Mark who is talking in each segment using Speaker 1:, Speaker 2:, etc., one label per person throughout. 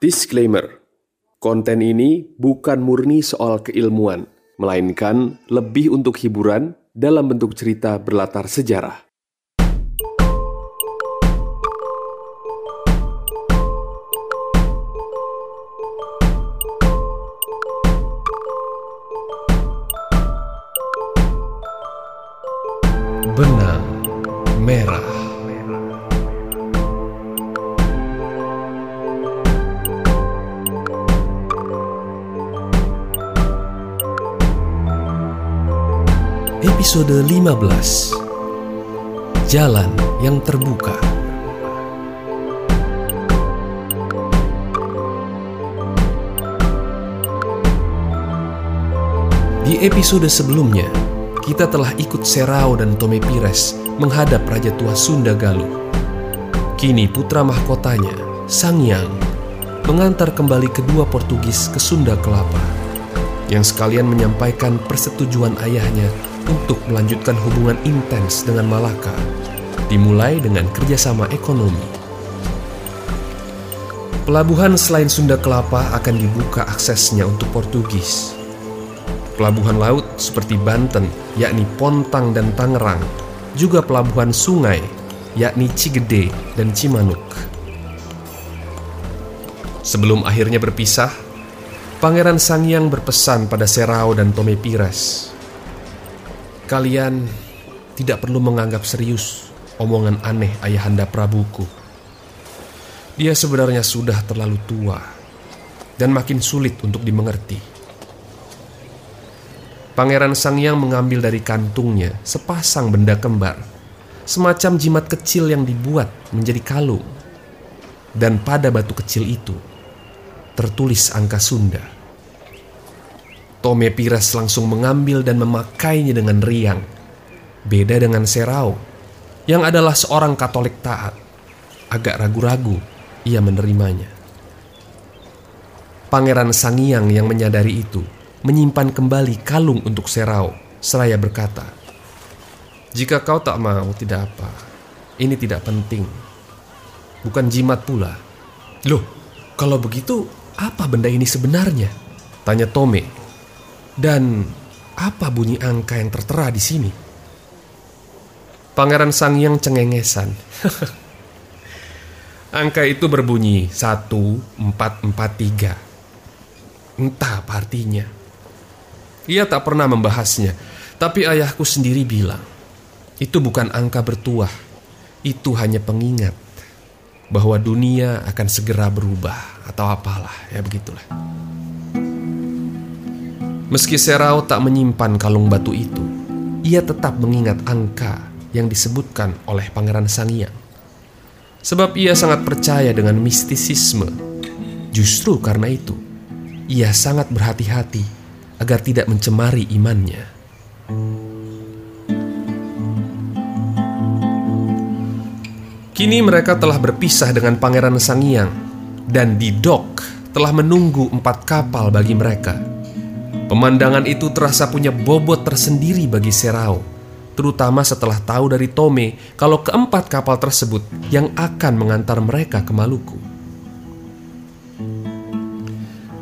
Speaker 1: Disclaimer: Konten ini bukan murni soal keilmuan, melainkan lebih untuk hiburan dalam bentuk cerita berlatar sejarah.
Speaker 2: Episode 15 Jalan yang terbuka Di episode sebelumnya, kita telah ikut Serao dan Tome Pires menghadap Raja Tua Sunda Galuh. Kini putra mahkotanya, Sang Yang, mengantar kembali kedua Portugis ke Sunda Kelapa, yang sekalian menyampaikan persetujuan ayahnya untuk melanjutkan hubungan intens dengan Malaka, dimulai dengan kerjasama ekonomi. Pelabuhan selain Sunda Kelapa akan dibuka aksesnya untuk Portugis. Pelabuhan laut seperti Banten, yakni Pontang dan Tangerang, juga pelabuhan sungai, yakni Cigede dan Cimanuk. Sebelum akhirnya berpisah, Pangeran Sangyang berpesan pada Serao dan Tome Pires. Kalian tidak perlu menganggap serius omongan aneh ayahanda Prabuku. Dia sebenarnya sudah terlalu tua dan makin sulit untuk dimengerti. Pangeran Sangyang mengambil dari kantungnya sepasang benda kembar, semacam jimat kecil yang dibuat menjadi kalung. Dan pada batu kecil itu tertulis angka Sunda. Tome Pires langsung mengambil dan memakainya dengan riang. Beda dengan Serao, yang adalah seorang Katolik taat. Agak ragu-ragu ia menerimanya. Pangeran Sangyang yang menyadari itu menyimpan kembali kalung untuk Serao, seraya berkata, "Jika kau tak mau, tidak apa. Ini tidak penting. Bukan jimat pula." "Loh, kalau begitu, apa benda ini sebenarnya?" tanya Tome. "Dan apa bunyi angka yang tertera di sini?" Pangeran Sangyang cengengesan. angka itu berbunyi 1443. Entah apa artinya. Ia tak pernah membahasnya, tapi ayahku sendiri bilang, itu bukan angka bertuah, itu hanya pengingat bahwa dunia akan segera berubah atau apalah, ya begitulah. Meski Serao tak menyimpan kalung batu itu, ia tetap mengingat angka yang disebutkan oleh Pangeran Sangyang. Sebab ia sangat percaya dengan mistisisme. Justru karena itu, ia sangat berhati-hati agar tidak mencemari imannya. Kini mereka telah berpisah dengan Pangeran Sangyang dan di dok telah menunggu empat kapal bagi mereka. Pemandangan itu terasa punya bobot tersendiri bagi Serao, terutama setelah tahu dari Tome kalau keempat kapal tersebut yang akan mengantar mereka ke Maluku.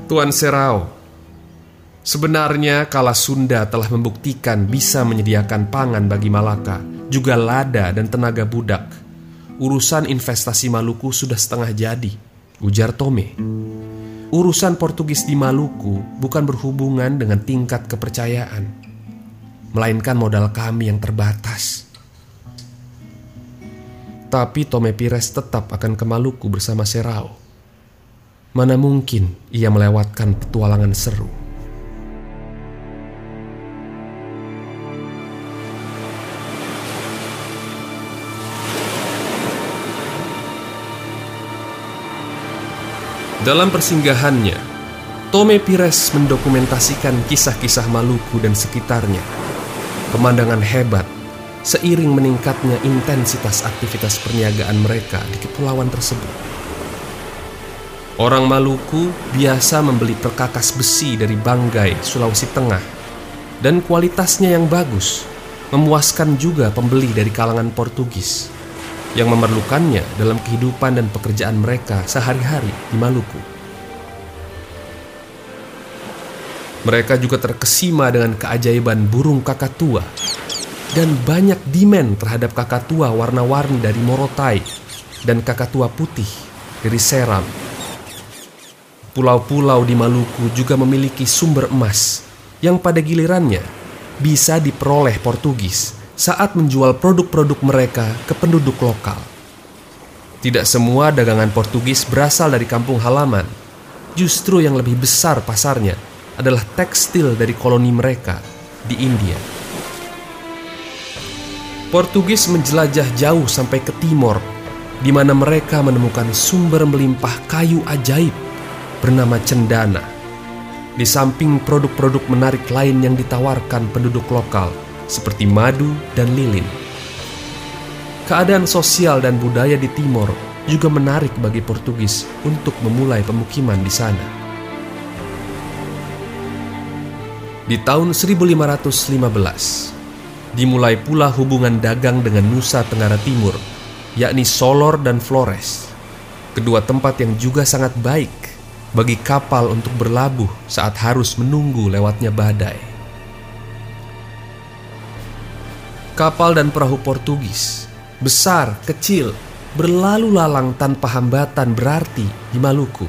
Speaker 2: Tuan Serao, Sebenarnya kala Sunda telah membuktikan bisa menyediakan pangan bagi Malaka, juga lada dan tenaga budak. Urusan investasi Maluku sudah setengah jadi, ujar Tome. Urusan Portugis di Maluku bukan berhubungan dengan tingkat kepercayaan, melainkan modal kami yang terbatas. Tapi Tome Pires tetap akan ke Maluku bersama Serao. Mana mungkin ia melewatkan petualangan seru. Dalam persinggahannya, Tome Pires mendokumentasikan kisah-kisah Maluku dan sekitarnya. Pemandangan hebat seiring meningkatnya intensitas aktivitas perniagaan mereka di kepulauan tersebut. Orang Maluku biasa membeli perkakas besi dari Banggai, Sulawesi Tengah, dan kualitasnya yang bagus memuaskan juga pembeli dari kalangan Portugis yang memerlukannya dalam kehidupan dan pekerjaan mereka sehari-hari di Maluku. Mereka juga terkesima dengan keajaiban burung kakatua dan banyak demand terhadap kakatua warna-warni dari Morotai dan kakatua putih dari Seram. Pulau-pulau di Maluku juga memiliki sumber emas yang pada gilirannya bisa diperoleh Portugis saat menjual produk-produk mereka ke penduduk lokal. Tidak semua dagangan Portugis berasal dari kampung halaman. Justru yang lebih besar pasarnya adalah tekstil dari koloni mereka di India. Portugis menjelajah jauh sampai ke timur, di mana mereka menemukan sumber melimpah kayu ajaib bernama cendana. Di samping produk-produk menarik lain yang ditawarkan penduduk lokal, seperti madu dan lilin. Keadaan sosial dan budaya di timur juga menarik bagi Portugis untuk memulai pemukiman di sana. Di tahun 1515, dimulai pula hubungan dagang dengan Nusa Tenggara Timur, yakni Solor dan Flores. Kedua tempat yang juga sangat baik bagi kapal untuk berlabuh saat harus menunggu lewatnya badai. Kapal dan perahu Portugis besar, kecil, berlalu lalang tanpa hambatan berarti di Maluku.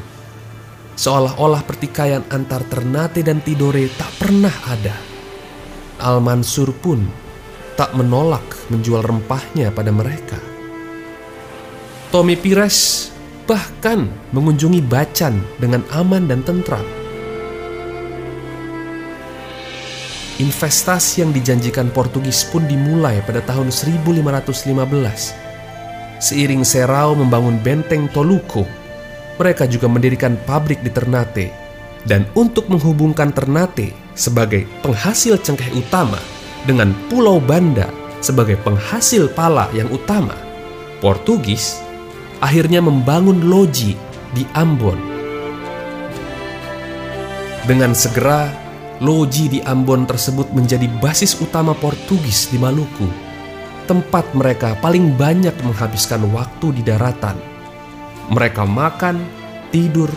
Speaker 2: Seolah-olah pertikaian antar Ternate dan Tidore tak pernah ada. Al-Mansur pun tak menolak menjual rempahnya pada mereka. Tommy Pires bahkan mengunjungi Bacan dengan aman dan tentram. Investasi yang dijanjikan Portugis pun dimulai pada tahun 1515. Seiring Serau membangun benteng Toluco, mereka juga mendirikan pabrik di Ternate. Dan untuk menghubungkan Ternate sebagai penghasil cengkeh utama dengan Pulau Banda sebagai penghasil pala yang utama, Portugis akhirnya membangun loji di Ambon. Dengan segera Loji di Ambon tersebut menjadi basis utama Portugis di Maluku, tempat mereka paling banyak menghabiskan waktu di daratan. Mereka makan, tidur,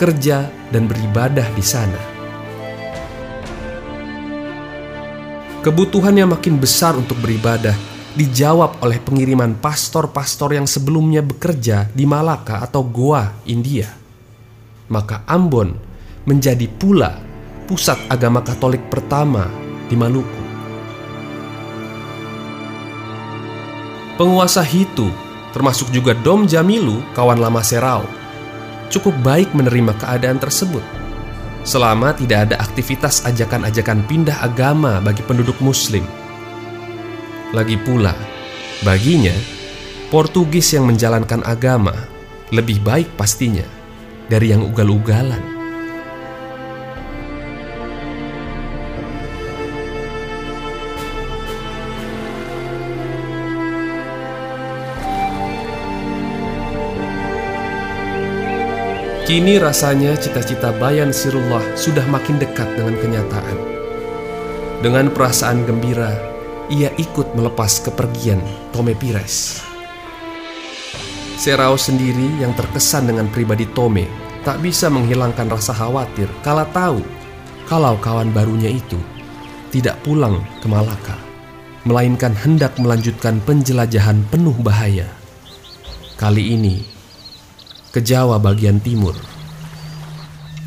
Speaker 2: kerja, dan beribadah di sana. Kebutuhan yang makin besar untuk beribadah dijawab oleh pengiriman pastor-pastor yang sebelumnya bekerja di Malaka atau Goa, India. Maka Ambon menjadi pula pusat agama Katolik pertama di Maluku. Penguasa Hitu, termasuk juga Dom Jamilu, kawan lama Serau, cukup baik menerima keadaan tersebut. Selama tidak ada aktivitas ajakan-ajakan pindah agama bagi penduduk Muslim. Lagi pula, baginya, Portugis yang menjalankan agama lebih baik pastinya dari yang ugal-ugalan. Kini rasanya cita-cita Bayan Sirullah sudah makin dekat dengan kenyataan. Dengan perasaan gembira, ia ikut melepas kepergian Tome Pires. Serao sendiri yang terkesan dengan pribadi Tome tak bisa menghilangkan rasa khawatir kala tahu kalau kawan barunya itu tidak pulang ke Malaka, melainkan hendak melanjutkan penjelajahan penuh bahaya. Kali ini ke Jawa bagian timur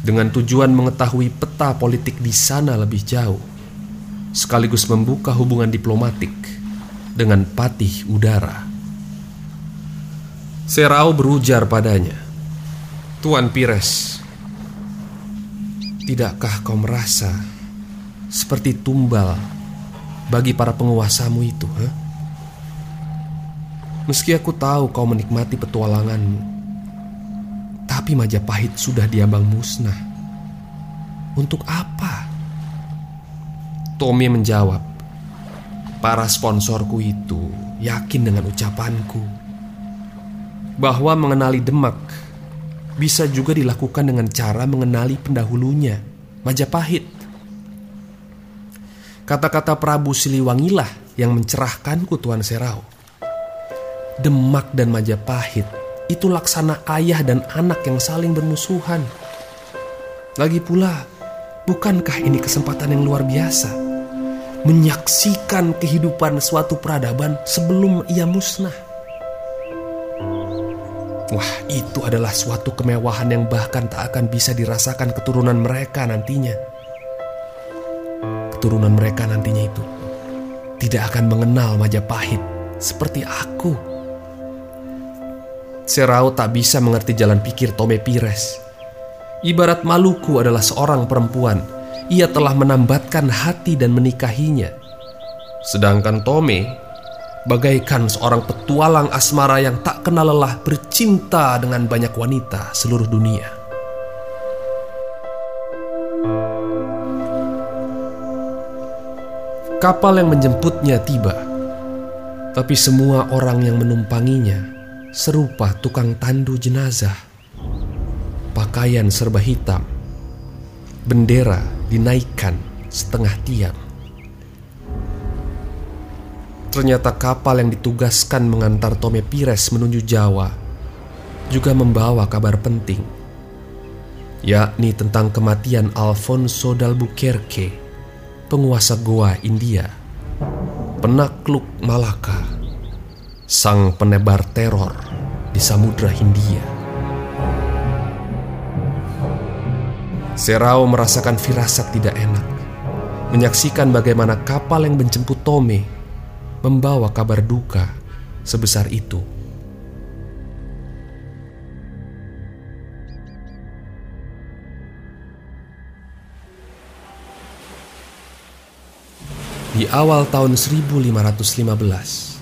Speaker 2: dengan tujuan mengetahui peta politik di sana lebih jauh, sekaligus membuka hubungan diplomatik dengan patih udara. Serau berujar padanya, Tuan Pires, tidakkah kau merasa seperti tumbal bagi para penguasamu itu? Huh? Meski aku tahu kau menikmati petualanganmu, tapi Majapahit sudah diambang musnah. Untuk apa? Tommy menjawab, para sponsorku itu yakin dengan ucapanku bahwa mengenali Demak bisa juga dilakukan dengan cara mengenali pendahulunya, Majapahit. Kata-kata Prabu Siliwangilah yang mencerahkanku Tuan Serau. Demak dan Majapahit itu laksana ayah dan anak yang saling bermusuhan. Lagi pula, Bukankah ini kesempatan yang luar biasa? Menyaksikan kehidupan suatu peradaban sebelum ia musnah. Wah, itu adalah suatu kemewahan yang bahkan tak akan bisa dirasakan keturunan mereka nantinya. Keturunan mereka nantinya itu tidak akan mengenal Majapahit seperti aku. Serau tak bisa mengerti jalan pikir Tome Pires Ibarat Maluku adalah seorang perempuan, ia telah menambatkan hati dan menikahinya. Sedangkan Tome bagaikan seorang petualang asmara yang tak kenal lelah bercinta dengan banyak wanita seluruh dunia. Kapal yang menjemputnya tiba, tapi semua orang yang menumpanginya serupa tukang tandu jenazah pakaian serba hitam. Bendera dinaikkan setengah tiang. Ternyata kapal yang ditugaskan mengantar Tome Pires menuju Jawa juga membawa kabar penting, yakni tentang kematian Alfonso d'Albuquerque, penguasa Goa, India, penakluk Malaka, sang penebar teror di Samudra Hindia. Serao merasakan firasat tidak enak, menyaksikan bagaimana kapal yang menjemput Tome membawa kabar duka sebesar itu. Di awal tahun 1515,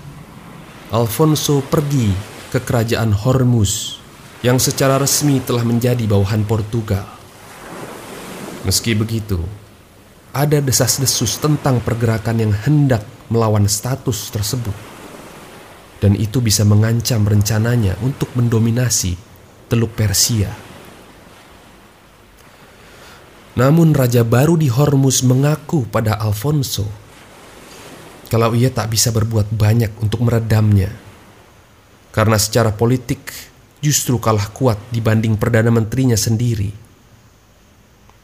Speaker 2: Alfonso pergi ke kerajaan Hormuz yang secara resmi telah menjadi bawahan Portugal. Meski begitu, ada desas-desus tentang pergerakan yang hendak melawan status tersebut. Dan itu bisa mengancam rencananya untuk mendominasi Teluk Persia. Namun raja baru di Hormuz mengaku pada Alfonso kalau ia tak bisa berbuat banyak untuk meredamnya. Karena secara politik justru kalah kuat dibanding Perdana Menterinya sendiri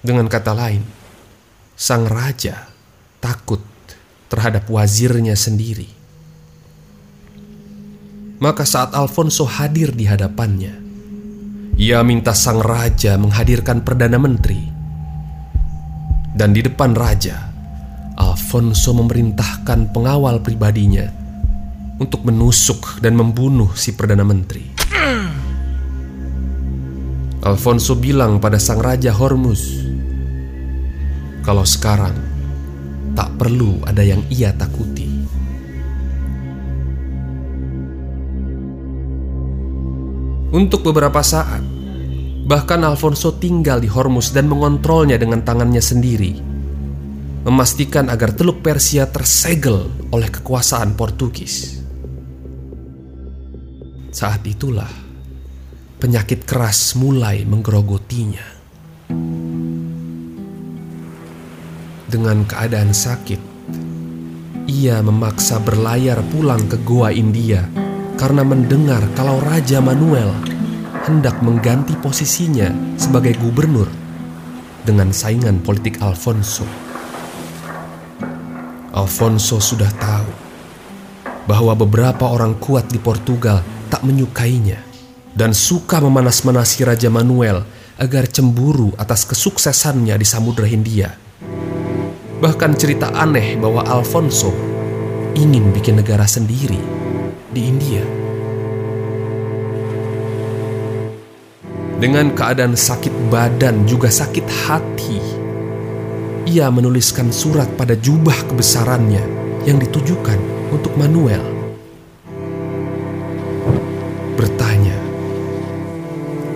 Speaker 2: dengan kata lain, sang raja takut terhadap wazirnya sendiri. Maka saat Alfonso hadir di hadapannya, ia minta sang raja menghadirkan perdana menteri. Dan di depan raja, Alfonso memerintahkan pengawal pribadinya untuk menusuk dan membunuh si perdana menteri. Alfonso bilang pada sang raja Hormuz, kalau sekarang tak perlu ada yang ia takuti. Untuk beberapa saat, bahkan Alfonso tinggal di Hormuz dan mengontrolnya dengan tangannya sendiri, memastikan agar Teluk Persia tersegel oleh kekuasaan Portugis. Saat itulah penyakit keras mulai menggerogotinya. dengan keadaan sakit. Ia memaksa berlayar pulang ke Goa India karena mendengar kalau Raja Manuel hendak mengganti posisinya sebagai gubernur dengan saingan politik Alfonso. Alfonso sudah tahu bahwa beberapa orang kuat di Portugal tak menyukainya dan suka memanas-manasi Raja Manuel agar cemburu atas kesuksesannya di Samudra Hindia Bahkan cerita aneh bahwa Alfonso ingin bikin negara sendiri di India. Dengan keadaan sakit badan juga sakit hati, ia menuliskan surat pada jubah kebesarannya yang ditujukan untuk Manuel. Bertanya,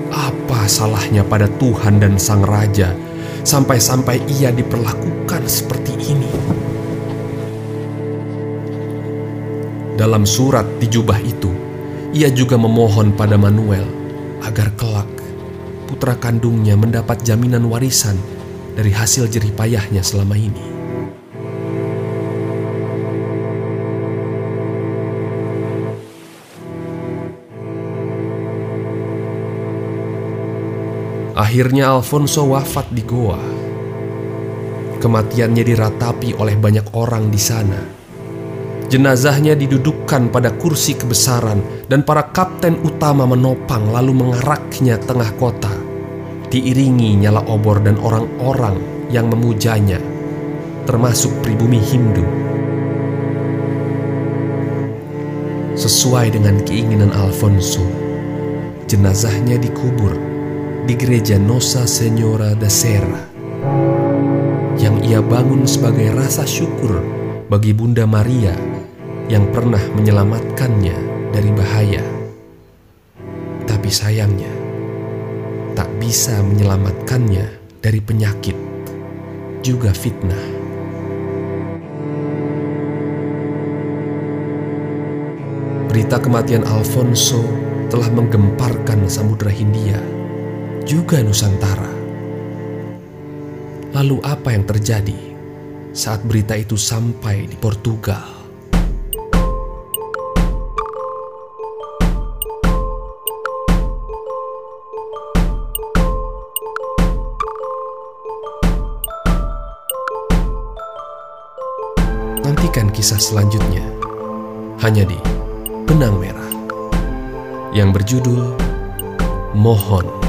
Speaker 2: apa salahnya pada Tuhan dan Sang Raja sampai-sampai ia diperlakukan seperti ini. Dalam surat di jubah itu, ia juga memohon pada Manuel agar kelak putra kandungnya mendapat jaminan warisan dari hasil jerih payahnya selama ini. Akhirnya Alfonso wafat di Goa Kematiannya diratapi oleh banyak orang di sana. Jenazahnya didudukkan pada kursi kebesaran dan para kapten utama menopang lalu mengaraknya tengah kota. Diiringi nyala obor dan orang-orang yang memujanya, termasuk pribumi Hindu. Sesuai dengan keinginan Alfonso, jenazahnya dikubur di gereja Nosa Senora da Serra yang ia bangun sebagai rasa syukur bagi Bunda Maria yang pernah menyelamatkannya dari bahaya. Tapi sayangnya, tak bisa menyelamatkannya dari penyakit, juga fitnah. Berita kematian Alfonso telah menggemparkan Samudra Hindia, juga Nusantara. Lalu apa yang terjadi saat berita itu sampai di Portugal? Nantikan kisah selanjutnya hanya di Benang Merah yang berjudul Mohon.